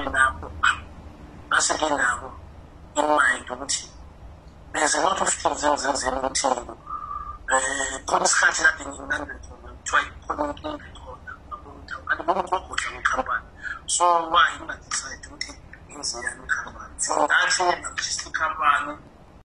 nginabo base nginabo in mind ukuthi there's a lot of things engizenzela ukuthi eh, khona isikhathi kade nginandethona kuthiwa khona inkingakhona andibona kukuhle ngekhampani so why ngingadecide ukuthi ngenzeyani ikhampani singathi ngibhajista ikhampani